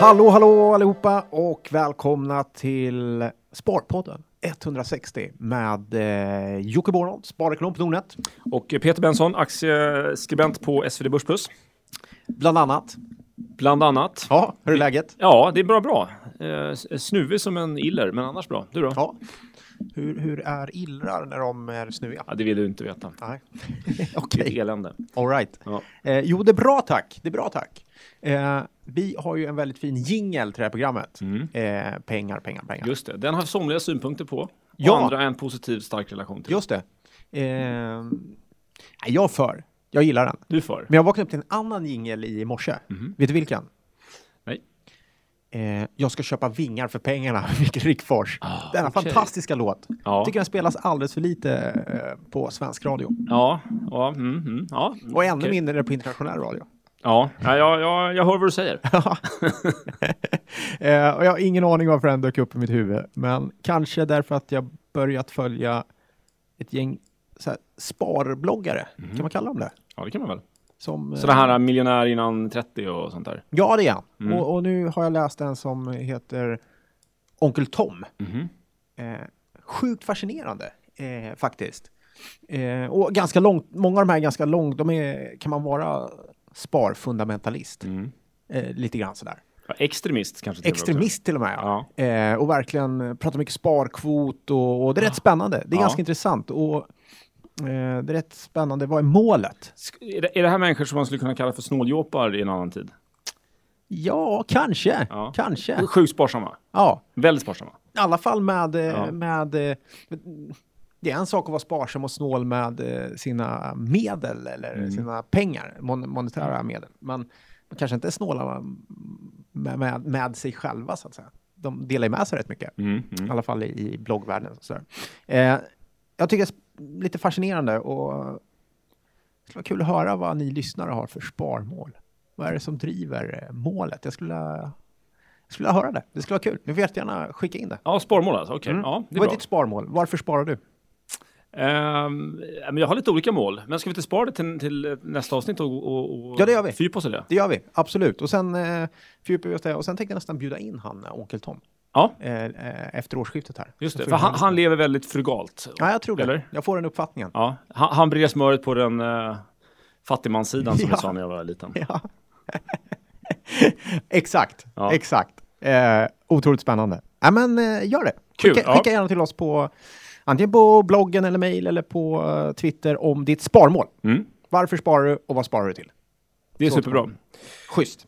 Hallå, hallå allihopa och välkomna till Sparpodden 160 med eh, Jocke Bornold, sparekonom på Nordnet. Och Peter Benson, aktieskribent på SvD Börsplus. Bland annat. Bland annat. Ja, hur är läget? Ja, det är bra bra. Eh, snuvig som en iller, men annars bra. Du då? Ja. Hur, hur är illrar när de är snuviga? Ja, det vill du inte veta. Nej. Det Okej, är elände. all right. Ja. Eh, jo, det är bra tack. Det är bra tack. Eh, vi har ju en väldigt fin jingel till det här programmet. Mm. Eh, pengar, pengar, pengar. Just det, den har somliga synpunkter på. Och Ja. andra en positiv, stark relation till. Just det. Eh, jag för. Jag gillar den. Du får. Men jag vaknade upp till en annan jingel i morse. Mhm. Vet du vilken? Nej. Eh, jag ska köpa vingar för pengarna, Micke Rickfors. Ah, Denna okej. fantastiska låt. Ja. Tycker den spelas alldeles för lite eh, på svensk radio. Ja, ja, mm, mm, ja. Och ännu Okej. mindre på internationell radio. Ja, ja, ja, ja, jag hör vad du säger. eh, och jag har ingen aning varför den dök upp i mitt huvud. Men kanske därför att jag börjat följa ett gäng så här, sparbloggare. Mhm. Kan man kalla dem det? Ja, det kan man väl. Som, eh, Sådana här miljonär innan 30 och sånt där. Ja, det är han. Mm. Och, och nu har jag läst en som heter Onkel Tom. Mhm. Eh, sjukt fascinerande eh, faktiskt. Eh, och ganska långt, många av de här är ganska långt, de är, kan man vara sparfundamentalist? Mm. Eh, lite grann sådär. Ja, extremist kanske. till med. Extremist till och med. Ja. Ja. Eh, och verkligen pratar mycket sparkvot och, och det är rätt spännande. Det är ganska intressant. Och eh, det är rätt spännande. Vad är målet? Är det, är det här människor som man skulle kunna kalla för snåljåpar i en annan tid? Ja, kanske. Ja. Kanske. Sjukt sparsamma. Ja, Väldigt sparsamma. i alla fall med, eh, Ja. med eh, det är en sak att vara sparsam och snål med eh, sina medel eller Mm. sina pengar, mon monetära medel. Men man kanske inte är snåla med, med, med sig själva så att säga. De delar ju med sig rätt mycket, Mm, i mm. alla fall i, i bloggvärlden. sådär. Eh, jag tycker det är lite fascinerande och det skulle vara kul att höra vad ni lyssnare har för sparmål. Vad är det som driver eh, målet? Jag skulle, jag skulle vilja höra det. Det skulle vara kul. Ni får jättegärna skicka in det. Ja, sparmål alltså. Okej, Mm. ja, det är Vad är bra. ditt sparmål? Varför sparar du? Ehm, men jag har lite olika mål, men ska vi inte spara det till, till nästa avsnitt och, och, och Ja, det gör vi. fördjupa oss i det? Det gör vi, absolut. Och sen eh, fördjupar vi oss där. Och sen tänkte jag nästan bjuda in han, eh, Onkel Tom, Ja, eh, eh, efter årsskiftet här. just det. För han, han lever väldigt frugalt. Ja, jag tror det. Eller? Jag får den uppfattningen. Ja, han, han brer smöret på den uh, fattigmanssidan som Ja. vi sa när jag var liten. Ja. exakt, Ja. exakt. Eh, otroligt spännande. Ja, men eh, gör det. Kul, Skicka, ja. skicka gärna till oss på antingen på bloggen eller mejl eller på eh, Twitter om ditt sparmål. Mm. Varför sparar du och vad sparar du till? Det är Så superbra. Schysst.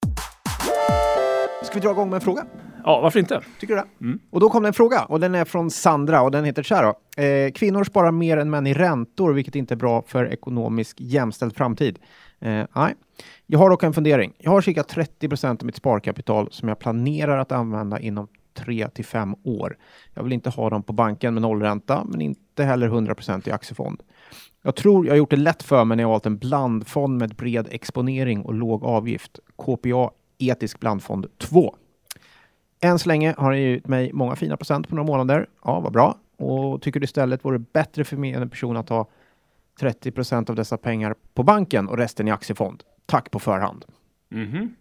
Ska vi dra igång med en fråga? Ja, varför inte? Tycker du det? Mm. Och då kom det en fråga och den är från Sandra och den heter så här då. Eh, kvinnor sparar mer än män i räntor, vilket inte är bra för ekonomisk jämställd framtid. Eh, nej. Jag har dock en fundering. Jag har cirka 30 procent av mitt sparkapital som jag planerar att använda inom 3 till 5 år. Jag vill inte ha dem på banken med nollränta, men inte heller 100 procent i aktiefond. Jag tror jag har gjort det lätt för mig när jag valt en blandfond med bred exponering och låg avgift. KPA Etisk blandfond 2. Än så länge har det givit mig många fina procent på några månader. Ja, vad bra. Och tycker du istället vore bättre för mig än en person att ha 30 procent av dessa pengar på banken och resten i aktiefond? Tack på förhand. Mhm.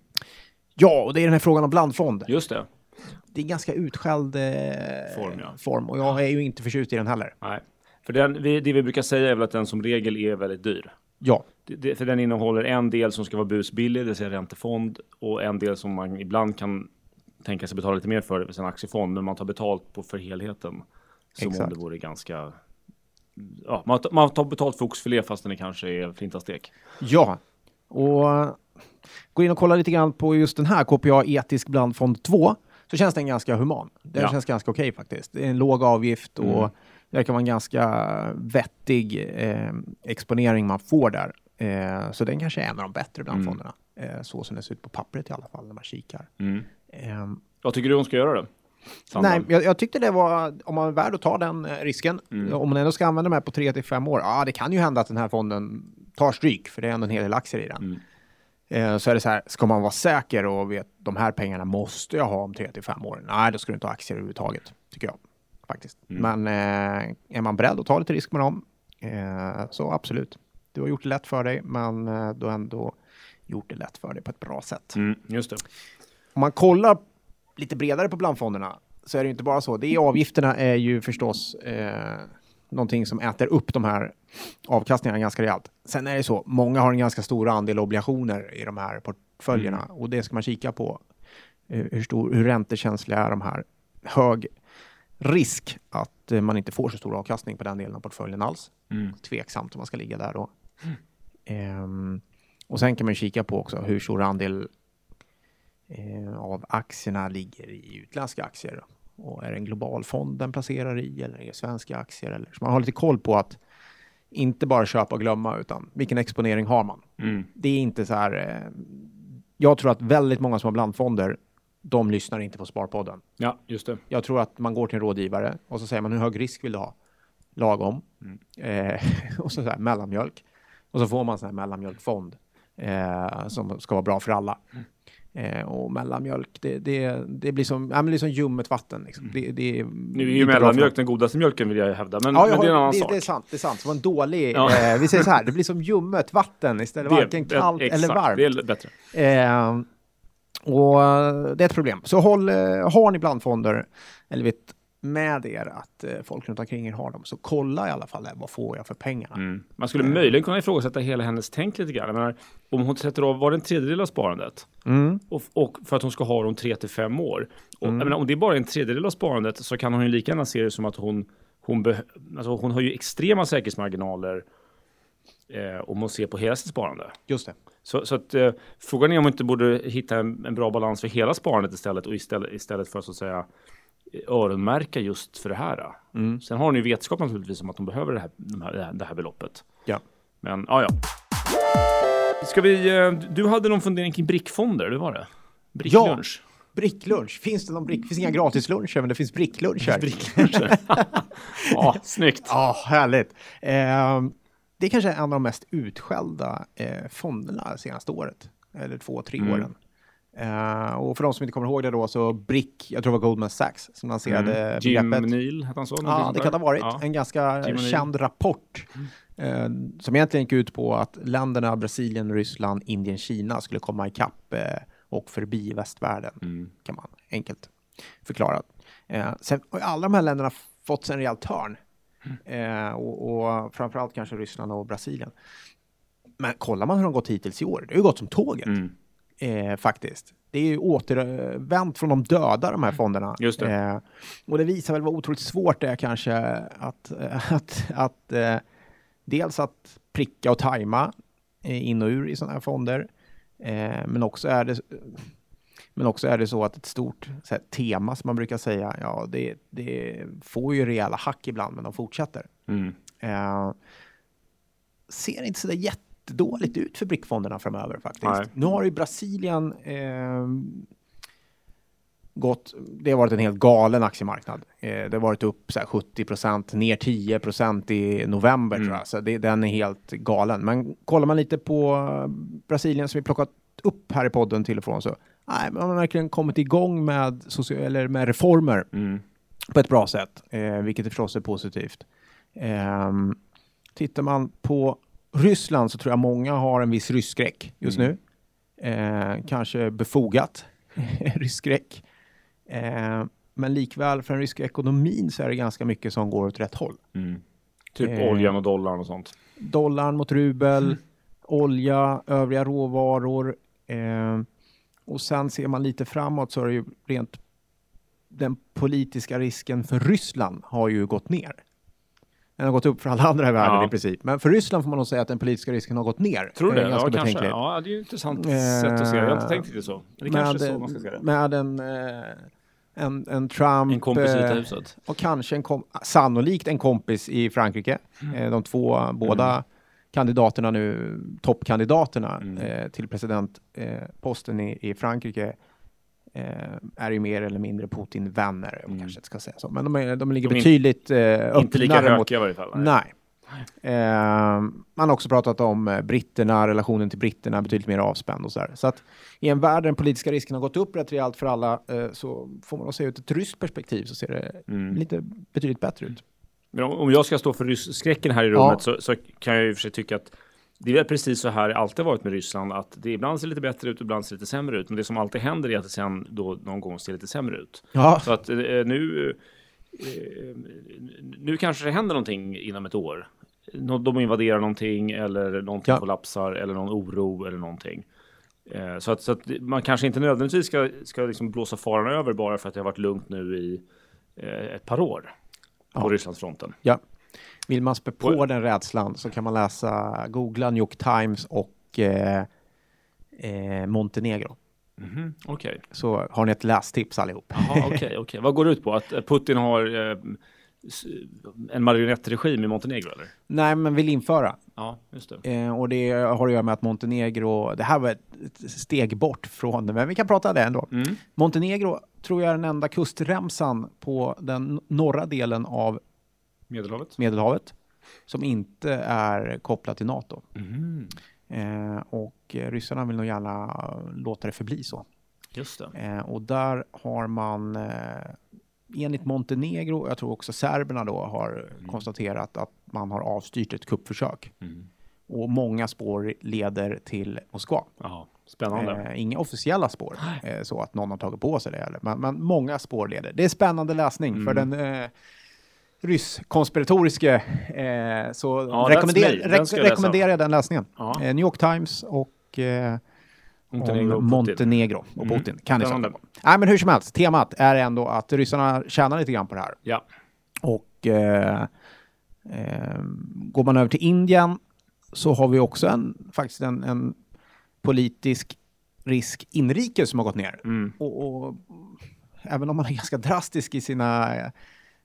Ja, och det är den här frågan om blandfond. Just det. Det är ganska utskälld eh, Form, ja. form och jag är ju inte förtjust i den heller. Nej. För den, det vi brukar säga är väl att den som regel är väldigt dyr. Ja, Det, det, för den innehåller en del som ska vara busbillig, det vill säga räntefond, och en del som man ibland kan tänka sig betala lite mer för, det vill säga en aktiefond, men man tar betalt på för helheten. Som om Exakt. det vore ganska... Ja, man, man tar betalt för oxfilé fastän det kanske är flintastek. ja. Och eh, gå in och kolla lite grann på just den här KPA Etisk blandfond 2 så känns den ganska human. Den Ja. känns ganska okej faktiskt. Det är en låg avgift och Mm. det kan vara en ganska vettig eh, exponering man får där. Eh, så den kanske är en av de bättre blandfonderna. Eh, så som det ser ut på pappret i alla fall när man kikar. Mm. Eh, Vad tycker du hon ska göra då? Sandra? nej, jag, jag tyckte det var, om man är värd att ta den eh, risken, Mm. om man ändå ska använda de här på 3 till 5 år, ja det kan ju hända att den här fonden tar stryk, för det är ändå en hel del aktier i den. Eh, så är det så här, ska man vara säker och vet de här pengarna måste jag ha om 3 till 5 år? Nej, då ska du inte ha aktier överhuvudtaget, tycker jag faktiskt. Mm. Men eh, är man beredd att ta lite risk med dem, eh, så absolut. Du har gjort det lätt för dig, men eh, du har ändå gjort det lätt för dig på ett bra sätt. Mm, just det. om man kollar lite bredare på blandfonderna så är det inte bara så. Det är avgifterna är ju förstås eh, någonting som äter upp de här avkastningarna ganska rejält. Sen är det så, många har en ganska stor andel obligationer i de här portföljerna Mm. och det ska man kika på. Eh, hur, stor, hur räntekänsliga är de här? Hög risk att eh, man inte får så stor avkastning på den delen av portföljen alls. Mm. Tveksamt om man ska ligga där då. Ehm, och sen kan man kika på också hur stor andel eh, av aktierna ligger i utländska aktier. Och är det en global fond den placerar i eller är det svenska aktier? Eller, så man har lite koll på att inte bara köpa och glömma utan vilken exponering har man? Mm. Det är inte så här. Eh, jag tror att väldigt många som har blandfonder, de lyssnar inte på Sparpodden. Ja, just det. Jag tror att man går till en rådgivare och så säger man hur hög risk vill du ha? Lagom. Eh, och så, så här, mellanmjölk. Och så får man sån här mellanmjölkfond eh, som ska vara bra för alla. Eh, och mellanmjölk, det, det, det blir som, ja, men det är som ljummet vatten. Liksom. Det, det är Nu är ju mellanmjölk den godaste mjölken vill jag hävda, men, Ja, jag men det är en har, annan det, sak. det är sant. Det är sant. Det var en dålig. Ja. Eh, vi säger så här, det blir som ljummet vatten istället. Varken kallt exakt, eller varmt. Det är bättre. Eh, och eh, det är ett problem. Så håll, eh, har ni blandfonder, eller vet med er att eh, folk runt omkring er har dem, så kolla i alla fall eh, vad får jag för pengarna. Mm. Man skulle möjligen kunna ifrågasätta hela hennes tänk lite grann. Menar, om hon sätter av, var det en tredjedel av sparandet? Mm. Och, och för att hon ska ha dem tre till fem år. Och, jag menar, om det är bara en tredjedel av sparandet så kan hon ju lika gärna se det som att hon, hon, beh- alltså hon har ju extrema säkerhetsmarginaler eh, om man ser på hela sitt sparande. Just det. Så, så att, eh, frågan är om man inte borde hitta en, en bra balans för hela sparandet istället och istället, istället för så att säga öronmärka just för det här. Mm. Sen har hon ju vetskap naturligtvis om att hon behöver det här, de här, det här, det här beloppet. Ja. Men ja, ja. Ska vi, eh, du hade någon fundering kring brickfonder, det var det? Bricklunch? Bricklunch. Finns det någon brick? Finns inga gratisluncher, men det finns brickluncher. Brickluncher. ja, snyggt. Ja, härligt. Eh, det är kanske är en av de mest utskällda eh, fonderna senaste året. Eller två, tre Mm. åren. Eh, och för de som inte kommer ihåg det då, så Brick, jag tror det var Goldman Sachs som lanserade Mm. Jim begreppet. Neal, hette han så? Ja, det kan ha varit. Ja. En ganska Jim känd rapport eh, som egentligen gick ut på att länderna Brasilien, Ryssland, Indien, Kina skulle komma ikapp eh, och förbi västvärlden, Mm. kan man enkelt förklara. Eh, sen har alla de här länderna fått sig en rejäl törn. Eh, och, och framförallt kanske Ryssland och Brasilien. Men kollar man hur de gått hittills i år, det har ju gått som tåget Mm. Eh, faktiskt. Det är ju återvänt från de döda, de här fonderna. Just det. Eh, och det visar väl vad otroligt svårt det är kanske att, eh, att, att eh, dels att pricka och tajma eh, in och ur i sådana här fonder. Eh, men, också är det, men också är det så att ett stort här, tema som man brukar säga, ja det, det får ju rejäla hack ibland men de fortsätter. Mm. Ser inte så där jättedåligt ut för brickfonderna framöver faktiskt. Nej. Nu har ju Brasilien eh, gått, det har varit en helt galen aktiemarknad. Eh, det har varit upp så här, 70 procent, ner 10 procent i november Mm. tror jag. Så det, den är helt galen. Men kollar man lite på eh, Brasilien som vi plockat upp här i podden till och från så nej, man har verkligen kommit igång med, socia- eller med reformer Mm. på ett bra sätt, eh, vilket förstås är positivt. Ehm, tittar man på Ryssland så tror jag många har en viss rysskräck just Mm. nu. Eh, kanske befogat rysskräck. Eh, men likväl för den ryska ekonomin så är det ganska mycket som går åt rätt håll. Mm. Typ Eh. oljan och dollarn och sånt. Dollarn mot rubel, olja, övriga råvaror. Eh, och sen ser man lite framåt så är det ju rent den politiska risken för Ryssland har ju gått ner. Den har gått upp för alla andra i världen Ja. i princip. Men för Ryssland får man nog säga att den politiska risken har gått ner. Tror du Eh, det? Ganska Ja, kanske. betänkligt. Ja, det är ju ett intressant Eh, sätt att se det. Jag har inte tänkt riktigt så. Men det kanske är så man ska se det. med en, eh, en, en Trump En kompis i Vita eh, huset. och kanske en kom- sannolikt en kompis i Frankrike. Mm. De två, båda kandidaterna nu, toppkandidaterna Mm. eh, till presidentposten i, i Frankrike är ju mer eller mindre Putin-vänner, om Mm. kanske inte ska säga så. Men de, är, de ligger De betydligt eh, Inte lika öppnare mot i varje fall. nej. Nej. Eh, man har också pratat om eh, britterna, relationen till britterna, betydligt mer avspänd och så där. Så att i en värld där den politiska risken har gått upp rätt rejält för alla eh, så får man se ut ett ryskt perspektiv så ser det Mm. lite betydligt bättre ut. Men om, om jag ska stå för rysskräcken här i Ja. rummet så, så kan jag ju för sig tycka att det är precis så här det alltid varit med Ryssland, att det ibland ser lite bättre ut, ibland ser lite sämre ut. Men det som alltid händer är att det sen då någon gång ser lite sämre ut. Ja, Så att eh, nu, eh, nu kanske det händer någonting inom ett år. Nå- De invaderar någonting eller någonting Ja. kollapsar eller någon oro eller någonting. Eh, Så att, så att man kanske inte nödvändigtvis ska, ska liksom blåsa faran över bara för att det har varit lugnt nu i eh, ett par år på Ja. Rysslandsfronten. ja. Vill man spä på den rädslan så kan man läsa, googla New York Times och eh, eh, Montenegro. Mhm, Okej, Så har ni ett lästips allihop. Okej, okej. Vad går det ut på? Att eh, Putin har eh, en marionettregim i Montenegro eller? Nej, men vill införa. Ja, just det. Eh, och det har att göra med att Montenegro, det här var ett ett steg bort från det, men vi kan prata det ändå. Mm. Montenegro tror jag är den enda kustremsan på den norra delen av Medelhavet? Medelhavet som inte är kopplad till NATO. Mhm, Eh, och eh, ryssarna vill nog gärna eh, låta det förbli så. Just det. Eh, och där har man eh, enligt Montenegro, jag tror också serberna då har konstaterat att man har avstyrt ett kuppförsök. Mm. Och många spår leder till Moskva. Jaha, spännande. Eh, inga officiella spår, så att någon har tagit på sig det. Eller. Men, men många spår leder. Det är spännande läsning Mm. för den ryss-konspiratoriske. Eh, så Ja, rekommenderar. Den ska jag den läsningen. Ja. Eh, New York Times och eh, Montenegro och Putin. Montenegro och Mm. Putin. Kan ni. Nej, men hur som helst, temat är ändå att ryssarna tjänar lite grann på det här. Ja. Och eh, eh, går man över till Indien så har vi också en, faktiskt en, en politisk risk inrikes som har gått ner. Mm. Och, och även om man är ganska drastisk i sina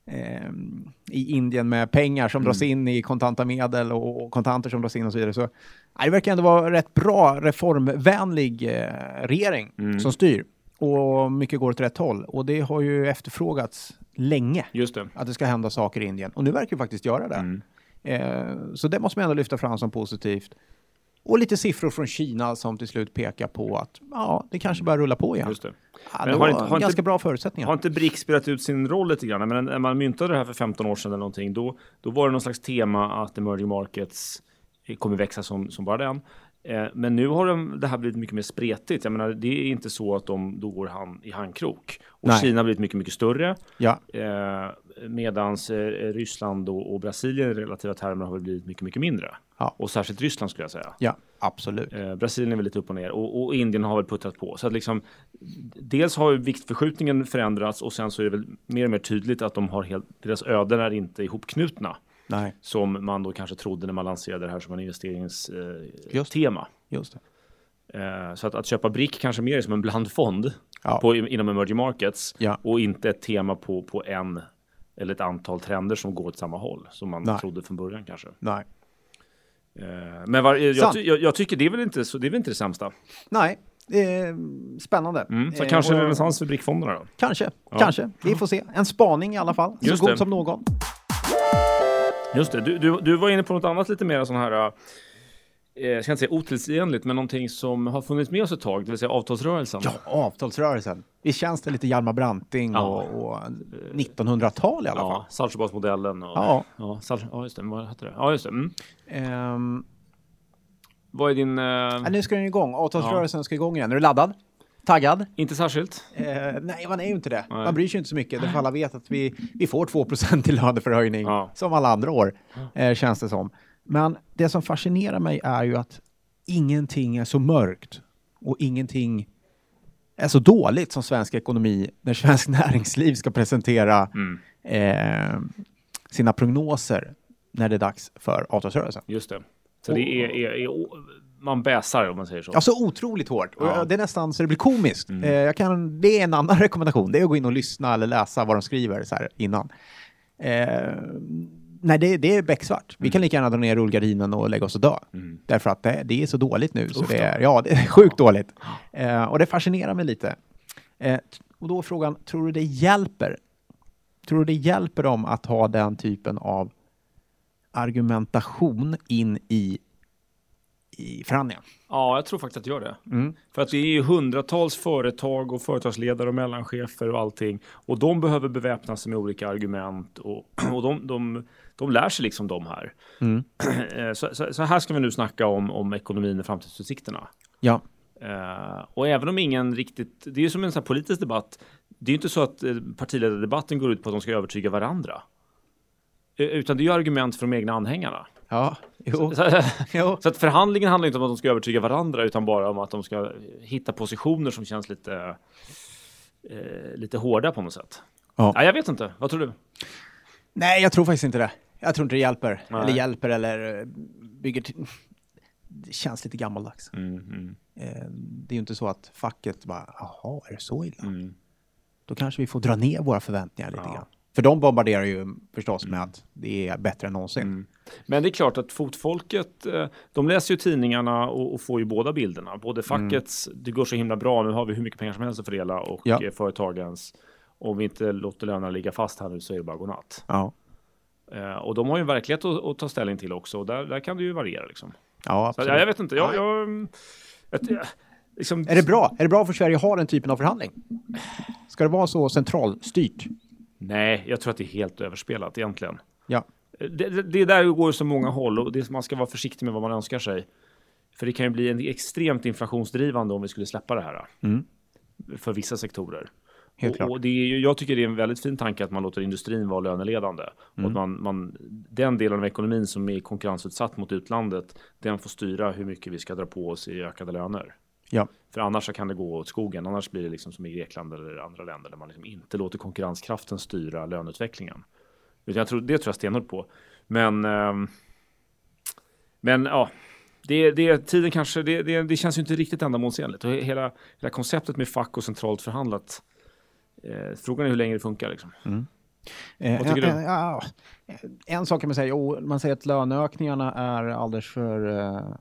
eh, i Indien med pengar som dras in i kontanta medel och, kontanter som dras in och så vidare. Så, det verkar ändå vara rätt bra reformvänlig eh, regering Mm. som styr. Och mycket går åt rätt håll. Och det har ju efterfrågats länge Just det. att det ska hända saker i Indien. Och nu verkar det faktiskt göra det. Mm. Eh, så det måste man ändå lyfta fram som positivt. Och lite siffror från Kina som till slut pekar på att ja, det kanske börjar rulla på igen. Just det. Ja, det har inte- har inte- ganska bra förutsättningar. Har inte BRICS spelat ut sin roll lite grann? Men när man myntade det här för 15 år sedan eller någonting, då, då var det någon slags tema att emerging markets kommer växa som, som bara den. Eh, Men nu har de, det här blivit mycket mer spretigt. Jag menar, det är inte så att de då går hand i handkrok. Och Nej. Kina har blivit mycket, mycket större. Ja, Eh, medans eh, Ryssland och, Brasilien i relativa termer har väl blivit mycket, mycket mindre. Ja. Och särskilt Ryssland skulle jag säga. ja, absolut. Eh, Brasilien är väl lite upp och ner och, och Indien har väl puttrat på. Så att liksom, dels har ju viktförskjutningen förändrats och sen så är det väl mer och mer tydligt att de har helt, deras öden är inte ihopknutna. Nej, Som man då kanske trodde när man lanserade det här som en investeringstema. Eh, Just. just så att, att köpa BRIC kanske mer är som en blandfond Ja. på, inom emerging markets Ja. och inte ett tema på, på en eller ett antal trender som går åt samma håll som man Nej. trodde från början kanske. Nej. Eh, men var, jag, jag, jag tycker det är väl inte så, det är väl inte det sämsta. Nej, eh, spännande. Mm, så Eh, kanske och- en renässans för BRIC-fonderna då? Kanske, Ja. kanske. Vi får se. En spaning i alla fall. Just så god det. som någon. Just det, du, du, du var inne på något annat lite mer sån här, eh, jag ska inte säga otidsenligt, men någonting som har funnits med oss ett tag, det vill säga avtalsrörelsen. Ja, avtalsrörelsen. Visst känns det lite Hjalmar Branting Ja. och, och 1900-tal i alla fall? Ja, Saltsjöbadsmodellen och... Ja. Ja, Sal- ja, just det. Vad hette det? Ja, just det. Mm. Ehm, Vad är din... Eh, ja, nu ska den igång. Avtalsrörelsen ska igång igen. Är du laddad? Taggad? inte särskilt? Eh, nej, man är ju inte det. Nej. Man bryr sig inte så mycket. Därför alla vet att vi, vi får 2 i löneförhöjning Ja. som alla andra år, eh, känns det som. Men det som fascinerar mig är ju att ingenting är så mörkt och ingenting är så dåligt som svensk ekonomi när svensk näringsliv ska presentera Mm. eh, sina prognoser när det är dags för avtalsrörelsen. Just det. Så det är, är, är, man bäsar om man säger så. Alltså otroligt hårt. Och Ja. Det är nästan så det blir komiskt. Eh, jag kan, det är en annan rekommendation. Det är att gå in och lyssna eller läsa vad de skriver så här innan. Eh, nej, det, det är becksvart. Vi kan lika gärna dra ner rullgardinen och lägga oss och dö. Mm. Därför att det, det är så dåligt nu. Så Uff det är, ja, det är sjukt dåligt. Eh, och det fascinerar mig lite. Eh, och då är frågan, tror du det hjälper? Tror du det hjälper dem att ha den typen av argumentation in i, i förhandlingen? Ja, jag tror faktiskt att det gör det. Mm. För att det är ju hundratals företag och företagsledare och mellanchefer och allting. Och de behöver beväpna sig med olika argument. Och, och de, de, de lär sig liksom de här. Mm. Eh, så, så, så, här ska vi nu snacka om, om ekonomin och framtidsutsikterna. Ja. Uh, och även om ingen riktigt, det är ju som en sån här politisk debatt. Det är ju inte så att partiledardebatten går ut på att de ska övertyga varandra. Utan det är ju argument för de egna anhängarna. Ja, jo. Så, jo. så att förhandlingen handlar inte om att de ska övertyga varandra utan bara om att de ska hitta positioner som känns lite, eh, lite hårda på något sätt. Ja. ja. jag vet inte. Vad tror du? Nej, jag tror faktiskt inte det. Jag tror inte det hjälper. Nej. Eller hjälper eller eh, bygger till... Det känns lite gammaldags. Mm, mm. Det är ju inte så att facket bara, jaha, är det så illa? Mm. Då kanske vi får dra ner våra förväntningar lite ja. grann. För de bombarderar ju förstås med att det är bättre än någonsin. Mm. Men det är klart att fotfolket, eh, de läser ju tidningarna och, får ju båda bilderna. Både mm. fackets, mm. det går så himla bra, nu har vi hur mycket pengar som helst att fördela och ja. Företagens, om vi inte låter lönerna ligga fast här nu så är det bara godnatt. Ja. Eh, och de har ju en verklighet att, att, ta ställning till också och där, där kan det ju variera liksom. Ja, absolut. Så, ja, jag vet inte, jag, jag, jag, liksom... Är det bra? Är det bra för Sverige att ha den typen av förhandling? Ska det vara så centralstyrt? Nej, jag tror att det är helt överspelat egentligen. Ja. Det, det, det där går så många håll och det, man ska vara försiktig med vad man önskar sig. För det kan ju bli en extremt inflationsdrivande om vi skulle släppa det här. Mm. För vissa sektorer. Helt och, klart. och det är, jag tycker det är en väldigt fin tanke att man låter industrin vara löneledande. Mm. Och att man, man, den delen av ekonomin som är konkurrensutsatt mot utlandet, den får styra hur mycket vi ska dra på oss i ökade löner. Ja. För annars kan det gå åt skogen. Annars blir det liksom som i Grekland eller andra länder där man liksom inte låter konkurrenskraften styra löneutvecklingen. Jag tror, det tror jag stenhårt på. Men, eh, men ja, det, det, tiden kanske, det, det, det, känns ju inte riktigt ändamålsenligt. Och hela, hela konceptet med fack och centralt förhandlat. Eh, frågan är hur länge det funkar liksom. Mm. Eh, Vad tycker en, du? Ja, en sak kan man säga, jo, man säger att löneökningarna är alldeles för eh,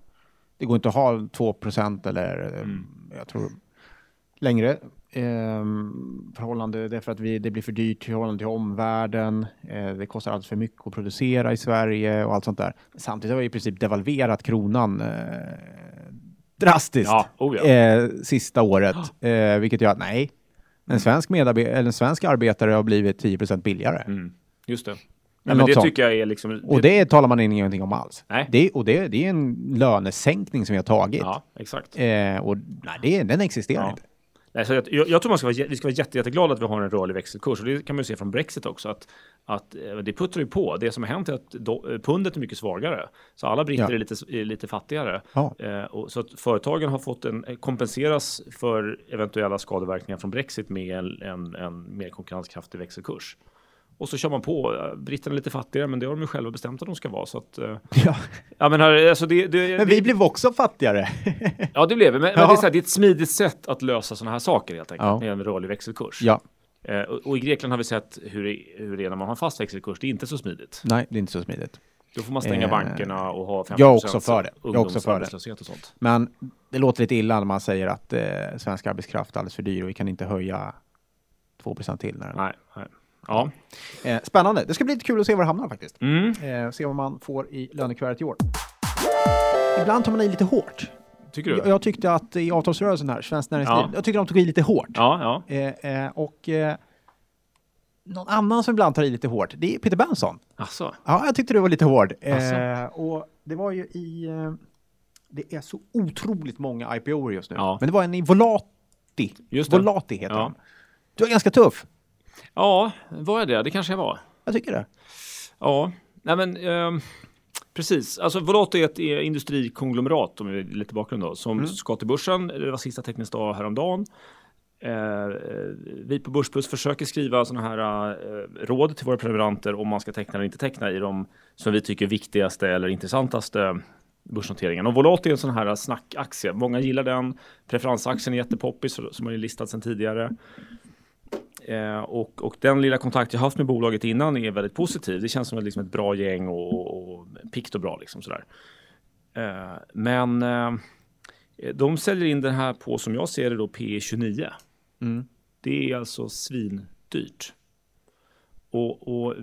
det går inte att ha 2% eller eh, mm. jag tror längre eh, förhållande därför att vi, det blir för dyrt i förhållande till omvärlden. Eh, det kostar alldeles för mycket att producera i Sverige och allt sånt där. Samtidigt har vi i princip devalverat kronan eh, drastiskt ja, oh ja. Eh, sista året, eh, vilket gör att nej, en svensk, eller en svensk arbetare har blivit 10% billigare. Mm. Just det. Nej, men det sånt. tycker jag är liksom... Och det talar man ingenting om alls. Nej. Det, och det, det är en lönesänkning som vi har tagit. Ja, exakt. Eh, och nej, det, den existerar ja. inte. Nej, så jag, jag, tror man ska vara, vi ska vara jätte, jätteglada att vi har en rörlig växelkurs. Och det kan man ju se från Brexit också. Att, att eh, det puttrar ju på. Det som har hänt är att do, eh, pundet är mycket svagare. Så alla britter ja. är, lite, är lite fattigare. Ja. Eh, och, så att företagen har fått en, kompenseras för eventuella skadeverkningar från Brexit med en, en, en mer konkurrenskraftig växelkurs. Och så kör man på. Britterna är lite fattigare, men det har de ju själva bestämt att de ska vara. Så att, eh, ja. ja men, här, alltså det, det, men vi det, blev också fattigare. ja, det blev vi. Men, ja. men det, är så här, det är ett smidigt sätt att lösa sådana här saker helt enkelt. Ja. Med en rörlig växelkurs. Ja. Eh, och, och, i Grekland har vi sett hur det, hur det är när man har fast växelkurs. Det är inte så smidigt. Nej, det är inte så smidigt. Då får man stänga eh, bankerna och ha 50 jag också för det. Jag också för det. Och sånt. Men det låter lite illa när man säger att eh, svensk arbetskraft är alldeles för dyr och vi kan inte höja 2% till. När nej, nej. Ja. Eh, spännande. Det ska bli lite kul att se var det hamnar faktiskt. Mm. Eh, se vad man får i lönekuvertet i år. Ibland tar man i lite hårt. Tycker du? Jag, jag tyckte att i avtalsrörelsen här, Svenskt Näringsliv, ja. jag tyckte de tog i lite hårt. Ja, ja. Eh, eh och någon annan som ibland tar i lite hårt, det är Peter Benson. Asså. Ja, jag tyckte du var lite hård. Och det var ju i... Det är så otroligt många IPO just nu. Ja. Men det var en i Volati. Just det. Volati heter ja. den. Du var ganska tuff. Ja, var jag det? Det kanske jag var. Jag tycker det. Ja, nej men eh, precis. Alltså Volato är ett industrikonglomerat, om vi är lite bakgrund då, som mm. ska till börsen. Det var sista teknisk dag häromdagen. Eh, vi på Börsplus försöker skriva sådana här eh, råd till våra prenumeranter om man ska teckna eller inte teckna i de som vi tycker viktigaste eller intressantaste börsnoteringen. Och Volato är en sån här snackaktie. Många gillar den. Preferensaktien är jättepoppis som har listats sedan tidigare. Eh, och, och, den lilla kontakt jag haft med bolaget innan är väldigt positiv. Det känns som ett, liksom ett bra gäng och, och pikt och bra. Liksom sådär. Eh, men eh, de säljer in den här på, som jag ser det, då P29. Mm. Det är alltså svindyrt. Och, och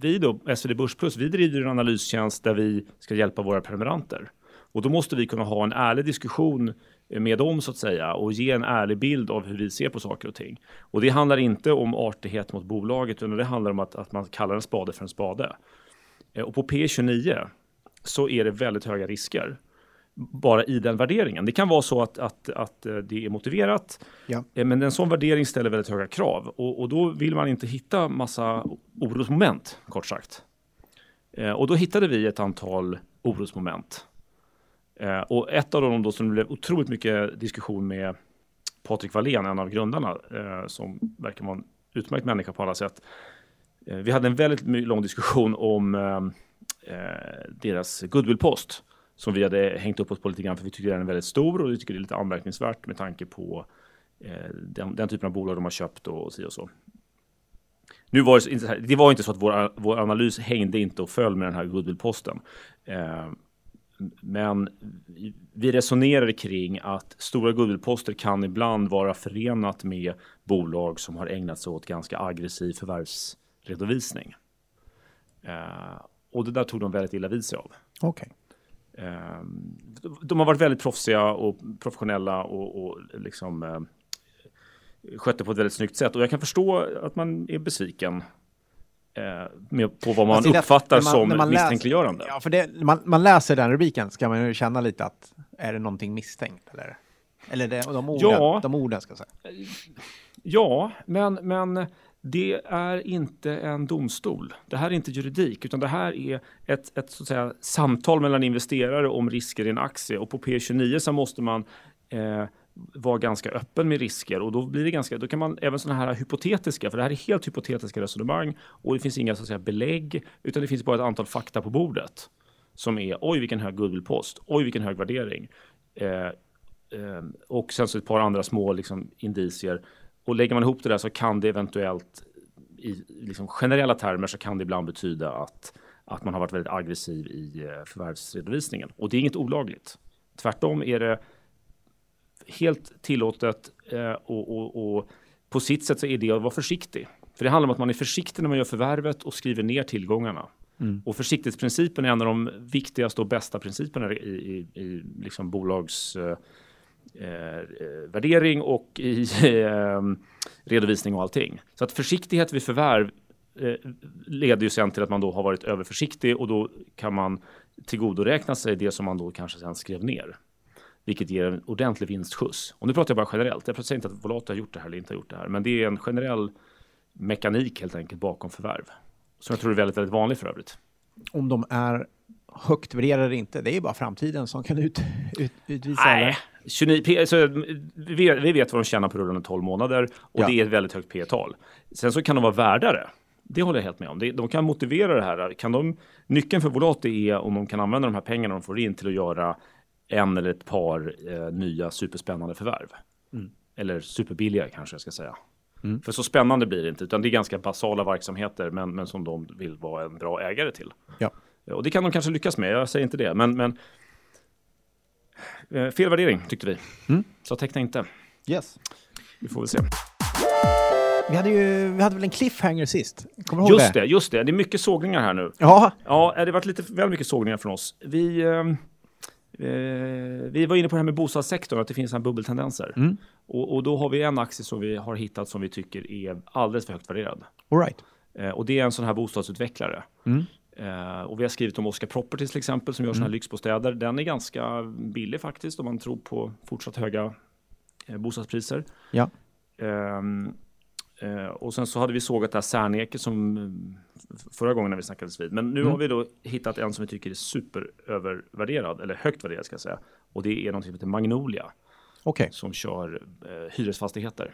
vi då, SvD Börsplus, vi driver en analystjänst där vi ska hjälpa våra prenumeranter. Och då måste vi kunna ha en ärlig diskussion med dem så att säga och ge en ärlig bild av hur vi ser på saker och ting. Och det handlar inte om artighet mot bolaget utan det handlar om att, att man kallar en spade för en spade. Eh, och på P29 så är det väldigt höga risker bara i den värderingen. Det kan vara så att, att, att eh, det är motiverat, Ja. eh, men en sån värdering ställer väldigt höga krav och, och då vill man inte hitta massa orosmoment, kort sagt. Eh, Och då hittade vi ett antal orosmoment. Eh, Och ett av dem då som det blev otroligt mycket diskussion med Patrik Wallén, en av grundarna, eh, som verkar vara en utmärkt människa på alla sätt. Eh, Vi hade en väldigt lång diskussion om eh, eh, deras goodwillpost som vi hade hängt upp oss på lite grann för vi tycker den är väldigt stor och vi tycker det är lite anmärkningsvärt med tanke på eh, den, den typen av bolag de har köpt och si och så. Nu var det, inte, det var inte så att vår, vår analys hängde inte och föll med den här goodwillposten. Eh, men vi- resonerade kring att stora goodwillposter kan ibland vara förenat med bolag som har ägnat sig åt ganska aggressiv förvärvsredovisning. Eh, och det där tog de väldigt illa vid sig av. Okej. Eh, de har varit väldigt proffsiga och professionella och, och liksom eh, skötte på ett väldigt snyggt sätt. Och jag kan förstå att man är besviken eh, på vad man Alltså, uppfattar när man- som när man läser- misstänkliggörande. Ja, för det, man, man läser den rubriken ska man ju känna lite att är det någonting misstänkt eller? Eller det, de orden, Ja. de orden ska säga. Ja, men, men det är inte en domstol. Det här är inte juridik, utan det här är ett, ett så att säga, samtal mellan investerare om risker i en aktie. Och på P29 så måste man eh, vara ganska öppen med risker och då blir det ganska, då kan man även sådana här hypotetiska, för det här är helt hypotetiska resonemang och det finns inga så att säga, belägg, utan det finns bara ett antal fakta på bordet som är oj vilken hög goodwillpost, oj vilken hög värdering. Eh, eh, och sen så ett par andra små liksom, indicier. Och lägger man ihop det där så kan det eventuellt i liksom, generella termer så kan det ibland betyda att, att man har varit väldigt aggressiv i eh, förvärvsredovisningen. Och det är inget olagligt. Tvärtom är det helt tillåtet eh, och, och, och på sitt sätt så är det att vara försiktig. För det handlar om att man är försiktig när man gör förvärvet och skriver ner tillgångarna. Och försiktighetsprincipen är en av de viktigaste och bästa principerna i, i, i liksom bolags eh, eh, och i eh, redovisning och allting. Så att försiktighet vid förvärv eh, leder ju sen till att man då har varit överförsiktig och då kan man tillgodoräkna sig det som man då kanske sen skrev ner. Vilket ger en ordentlig vinstskjuts. Och nu pratar jag bara generellt. Jag säger inte att Volata har gjort det här eller inte har gjort det här. Men det är en generell mekanik helt enkelt bakom förvärv. Som jag tror är väldigt, väldigt vanlig för övrigt. Om de är högt värderade eller inte, det är bara framtiden som kan ut, ut, utvisa. Nej, eller? 29 P, så vi, vet, vad de tjänar på rullande 12 månader och Ja. det är ett väldigt högt P-tal. Sen så kan de vara värdare. Det håller jag helt med om. De kan motivera det här. Kan de, nyckeln för Volati är om de kan använda de här pengarna de får in till att göra en eller ett par eh, nya superspännande förvärv. Eller superbilliga kanske jag ska säga. För så spännande blir det inte, utan det är ganska basala verksamheter, men, men som de vill vara en bra ägare till. Ja. Och det kan de kanske lyckas med, jag säger inte det. Men, men eh, fel värdering tyckte vi. Så teckna inte. Yes. Vi får väl se. Vi hade ju vi hade väl en cliffhanger sist? Kommer du ihåg Just det, just det. Det är mycket sågningar här nu. Ja, Ja, det har varit lite väl mycket sågningar från oss. Vi, eh, vi var inne på det här med bostadssektorn, att det finns här bubbeltendenser. Och, och då har vi en aktie som vi har hittat som vi tycker är alldeles för högt värderad. all right. Eh, och det är en sån här bostadsutvecklare. Eh, och vi har skrivit om Oscar Properties till exempel som gör såna här lyxbostäder. Den är ganska billig faktiskt om man tror på fortsatt höga eh, bostadspriser. Ja. Ehm, eh, och sen så hade vi sågat det här Särneke som eh, förra gången när vi snackades vid. Men nu har vi då hittat en som vi tycker är superövervärderad, eller högt värderad ska jag säga. Och det är något som heter Magnolia Okej. som kör eh, hyresfastigheter.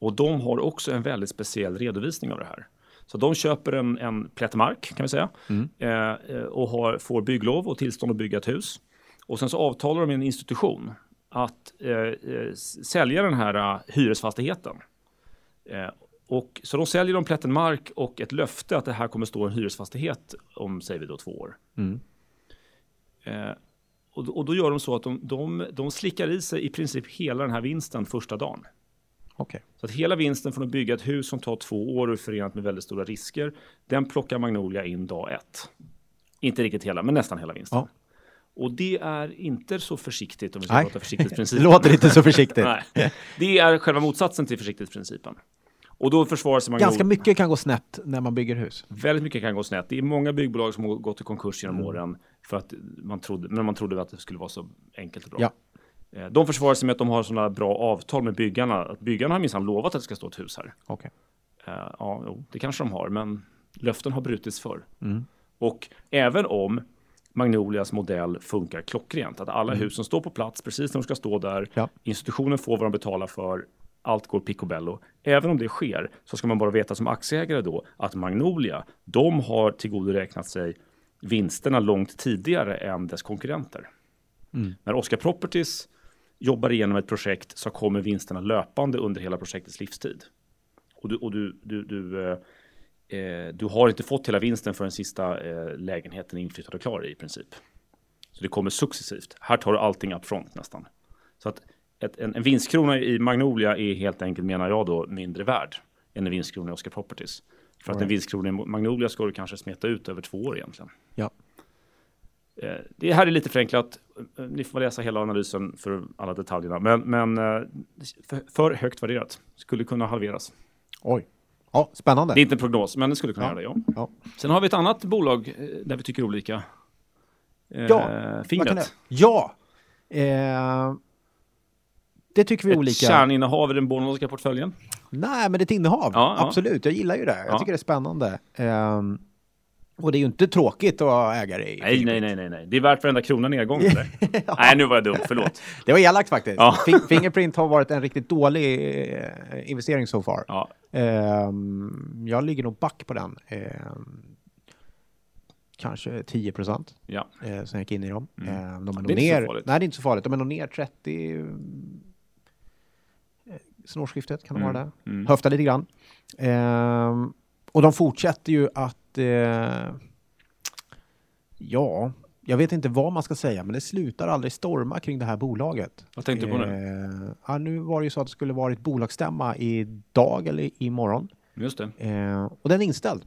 Och de har också en väldigt speciell redovisning av det här. Så de köper en, en plätt mark kan vi säga eh, eh, och har, får bygglov och tillstånd att bygga ett hus. Och sen så avtalar de med en institution att eh, eh, sälja den här eh, hyresfastigheten. Eh, och, så de säljer de plätten mark och ett löfte att det här kommer stå en hyresfastighet om, säger vi då, två år. Eh, och, då- och då gör de så att de, de, de slickar i sig i princip hela den här vinsten första dagen. Okej. Så att hela vinsten från att bygga ett hus som tar två år och är förenat med väldigt stora risker, den plockar Magnolia in dag ett. Inte riktigt hela, men nästan hela vinsten. Ja. Och det är inte så försiktigt om vi ska Nej. prata Det försiktighetsprincipen. låter inte så försiktigt. Nej. Det är själva motsatsen till försiktighetsprincipen. Och då försvarar sig Magnolia. Ganska mycket kan gå snett när man bygger hus. Väldigt mycket kan gå snett. Det är många byggbolag som har gått i konkurs Mm. genom åren för att man trodde, men man trodde att det skulle vara så enkelt och bra. Ja. Eh, De försvarar sig med att de har sådana bra avtal med byggarna. Att byggarna har minsann lovat att det ska stå ett hus här. Okej. Eh, Ja, det kanske de har, men löften har brutits förr. Mm. Och även om Magnolias modell funkar klockrent, att alla hus som står på plats precis när de ska stå där, Mm. Ja. institutionen får vad de betalar för, allt går picobello. Även om det sker så ska man bara veta som aktieägare då att Magnolia, de har tillgodoräknat sig vinsterna långt tidigare än dess konkurrenter. Mm. När Oscar Properties jobbar igenom ett projekt så kommer vinsterna löpande under hela projektets livstid. Och du, och du, du, du, eh, du har inte fått hela vinsten för den sista eh, lägenheten inflyttad och klar i princip. Så det kommer successivt. Här tar du allting upfront nästan. Så att ett, en, en vinstkrona i Magnolia är helt enkelt, menar jag då, mindre värd än en vinstkrona i Oscar Properties. För att en vinstkrona i Magnolia ska du kanske smeta ut över två år egentligen. Ja. Eh, Det här är lite förenklat. Eh, Ni får läsa hela analysen för alla detaljerna. Men, men eh, för, för högt värderat. Skulle kunna halveras. Oj. Ja, spännande. Det är inte en prognos, men det skulle kunna Ja. göra det. Ja. Ja. Sen har vi ett annat bolag eh, där vi tycker olika. Eh, Ja, Fingret. det? Ja. Eh, det tycker vi Ett olika. kärninnehav i den Bornholmska portföljen. Nej, men det är ett innehav. Ja, ja. Absolut, jag gillar ju det. Jag Ja. tycker det är spännande. Ehm, och det är ju inte tråkigt att vara ägare i Nej, nej, nej, nej, nej. Det är värt varenda krona nedgång. Eller? Nej, nu var jag dum. Förlåt. Det var elakt faktiskt. Ja. Fin- Fingerprint har varit en riktigt dålig eh, investering so far. Ja, Ehm, jag ligger nog back på den. Ehm, kanske 10 procent ja. eh, sen jag gick in i dem. Mm. Ehm, de är Det är inte så ner. farligt. Nej, det är inte så farligt. De är nog ner 30. eh, Sen årsskiftet kan de Mm. vara det. Mm. Höfta lite grann. Ehm, och de fortsätter ju att... Eh, ja, jag vet inte vad man ska säga, men det slutar aldrig storma kring det här bolaget. Vad tänkte du på nu? Eh, ja, nu var det ju så att det skulle varit bolagsstämma idag eller imorgon. Just det. Eh, och den är inställd.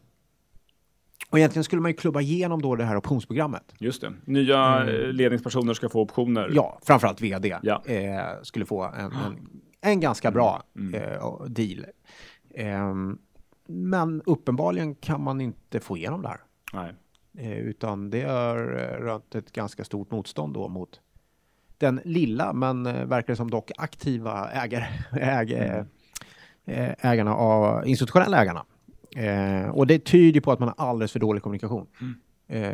Och egentligen skulle man ju klubba igenom då det här optionsprogrammet. Just det. Nya eh, ledningspersoner ska få optioner. Mm. Ja, framförallt vd Ja. eh, skulle få en, en, en ganska bra Mm. eh, deal. Men uppenbarligen kan man inte få igenom det här. Nej. Eh, utan det har eh, rönt ett ganska stort motstånd då mot den lilla, men eh, verkar som dock aktiva ägare, äg, Mm. ägarna av institutionella ägarna. Eh, och det tyder på att man har alldeles för dålig kommunikation. Eh,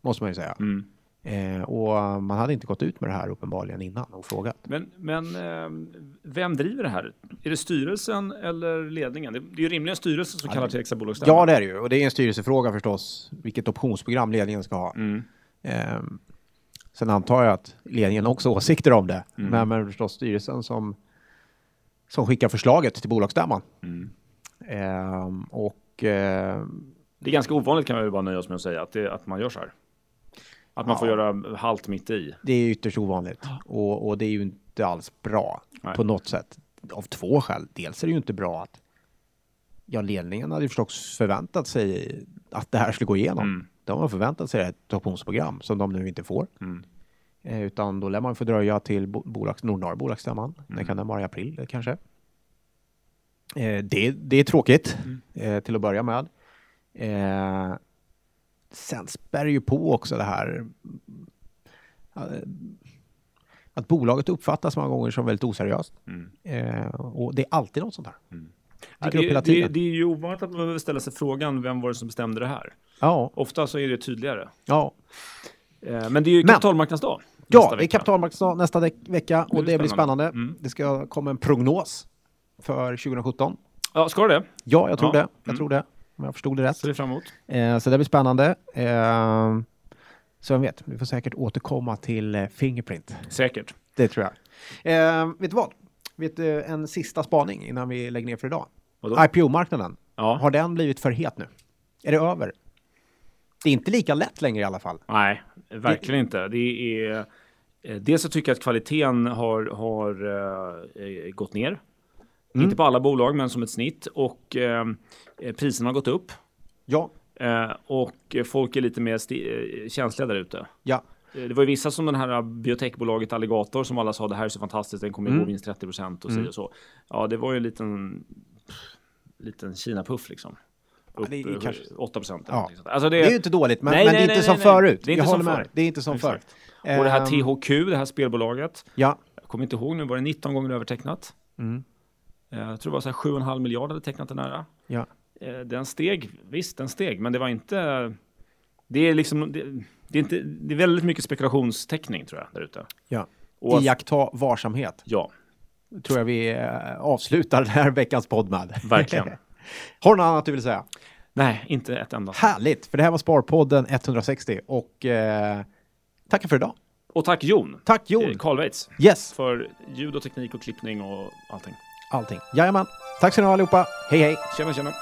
måste man ju säga. Mm. Eh, och man hade inte gått ut med det här uppenbarligen innan och frågat. Men, men eh, vem driver det här? Är det styrelsen eller ledningen? Det, det är ju rimligen styrelsen som kallar till extra bolagsstämma. Ja, det är det ju. Och det är en styrelsefråga förstås, vilket optionsprogram ledningen ska ha. Mm. Eh, sen antar jag att ledningen också har åsikter om det. Mm. Men, men förstås styrelsen som, som skickar förslaget till bolagsstämman. Mm. Eh, och eh, Det är ganska ovanligt kan vi bara nöja oss med att säga att, det, att man gör så här. Att man Ja. får göra halt mitt i. det är ytterst ovanligt. Och, och det är ju inte alls bra Nej. på något sätt. Av två skäl. Dels är det ju inte bra att ja, ledningen hade ju förstås förväntat sig att det här skulle gå igenom. Mm. De har förväntat sig ett optionsprogram som de nu inte får. Mm. Eh, utan då lär man få dröja till bo- bolags, Nordnorra bolagsstämman. Mm. Det kan den vara i april kanske. Eh, det, det är tråkigt Mm. eh, till att börja med. Sen spär det ju på också det här att bolaget uppfattas många gånger som väldigt oseriöst. Mm. Eh, och det är alltid något sånt här. Ja, Dyker upp det, hela det, tiden. det är ju ovanligt att man behöver ställa sig frågan vem var det som bestämde det här? Ja, Ofta så är det tydligare. ja. Eh, men det är ju kapitalmarknadsdag. ja det är kapitalmarknadsdag nästa vecka och blir det blir spännande. spännande. Mm. Det ska komma en prognos för 2017. Ja, ska det? Ja, jag tror Ja. det. Jag Mm. tror det. Om jag förstod det rätt. Ser fram emot. Eh, så det blir spännande. Eh, så jag vet, vi får säkert återkomma till eh, Fingerprint. Säkert. Det tror jag. Eh, vet du vad? Vet du, en sista spaning innan vi lägger ner för idag. IPO-marknaden, Ja. har den blivit för het nu? Är det över? Det är inte lika lätt längre i alla fall. Nej, verkligen inte. Det är, eh, dels så tycker jag att kvaliteten har, har eh, gått ner. Mm. Inte på alla bolag, men som ett snitt. Och eh, eh, priserna har gått upp. Ja, Eh, och folk är lite mer eh, känsliga där ute. ja. det var ju vissa som den här biotechbolaget Alligator som alla sa det här är så fantastiskt, den kommer mm. gå minst 30 procent och mm. så. Ja, det var ju en liten, liten Kina-puff liksom. Upp, ja, det är kanske... 8 procent. Ja. Alltså det... det är ju inte dåligt, men, nej, men nej, det är inte nej, som förut. Det är inte Jag som håller med. Det är inte som förr. Och det här ehm. THQ, det här spelbolaget. Ja. Jag kommer inte ihåg nu, var det 19 gånger övertecknat? Mm. Eh, jag tror det var så här 7,5 miljarder hade tecknat den här. Ja. Eh, den steg, visst den steg, men det var inte... Det är liksom... Det, det är, inte, det är väldigt mycket spekulationsteckning tror jag där ute. Ja. Och, Iaktta varsamhet. Ja. Tror jag vi eh, avslutar den här veckans podd med. Verkligen. Har du något annat du vill säga? Nej, inte ett enda. Härligt, för det här var Sparpodden 160 och eh, tackar för idag. Och tack Jon. Tack Jon. Karl Weitz. Yes. För ljud och teknik och klippning och allting allting. Jajamän. Tack ska ni ha allihopa. Hej hej! Tjena tjena!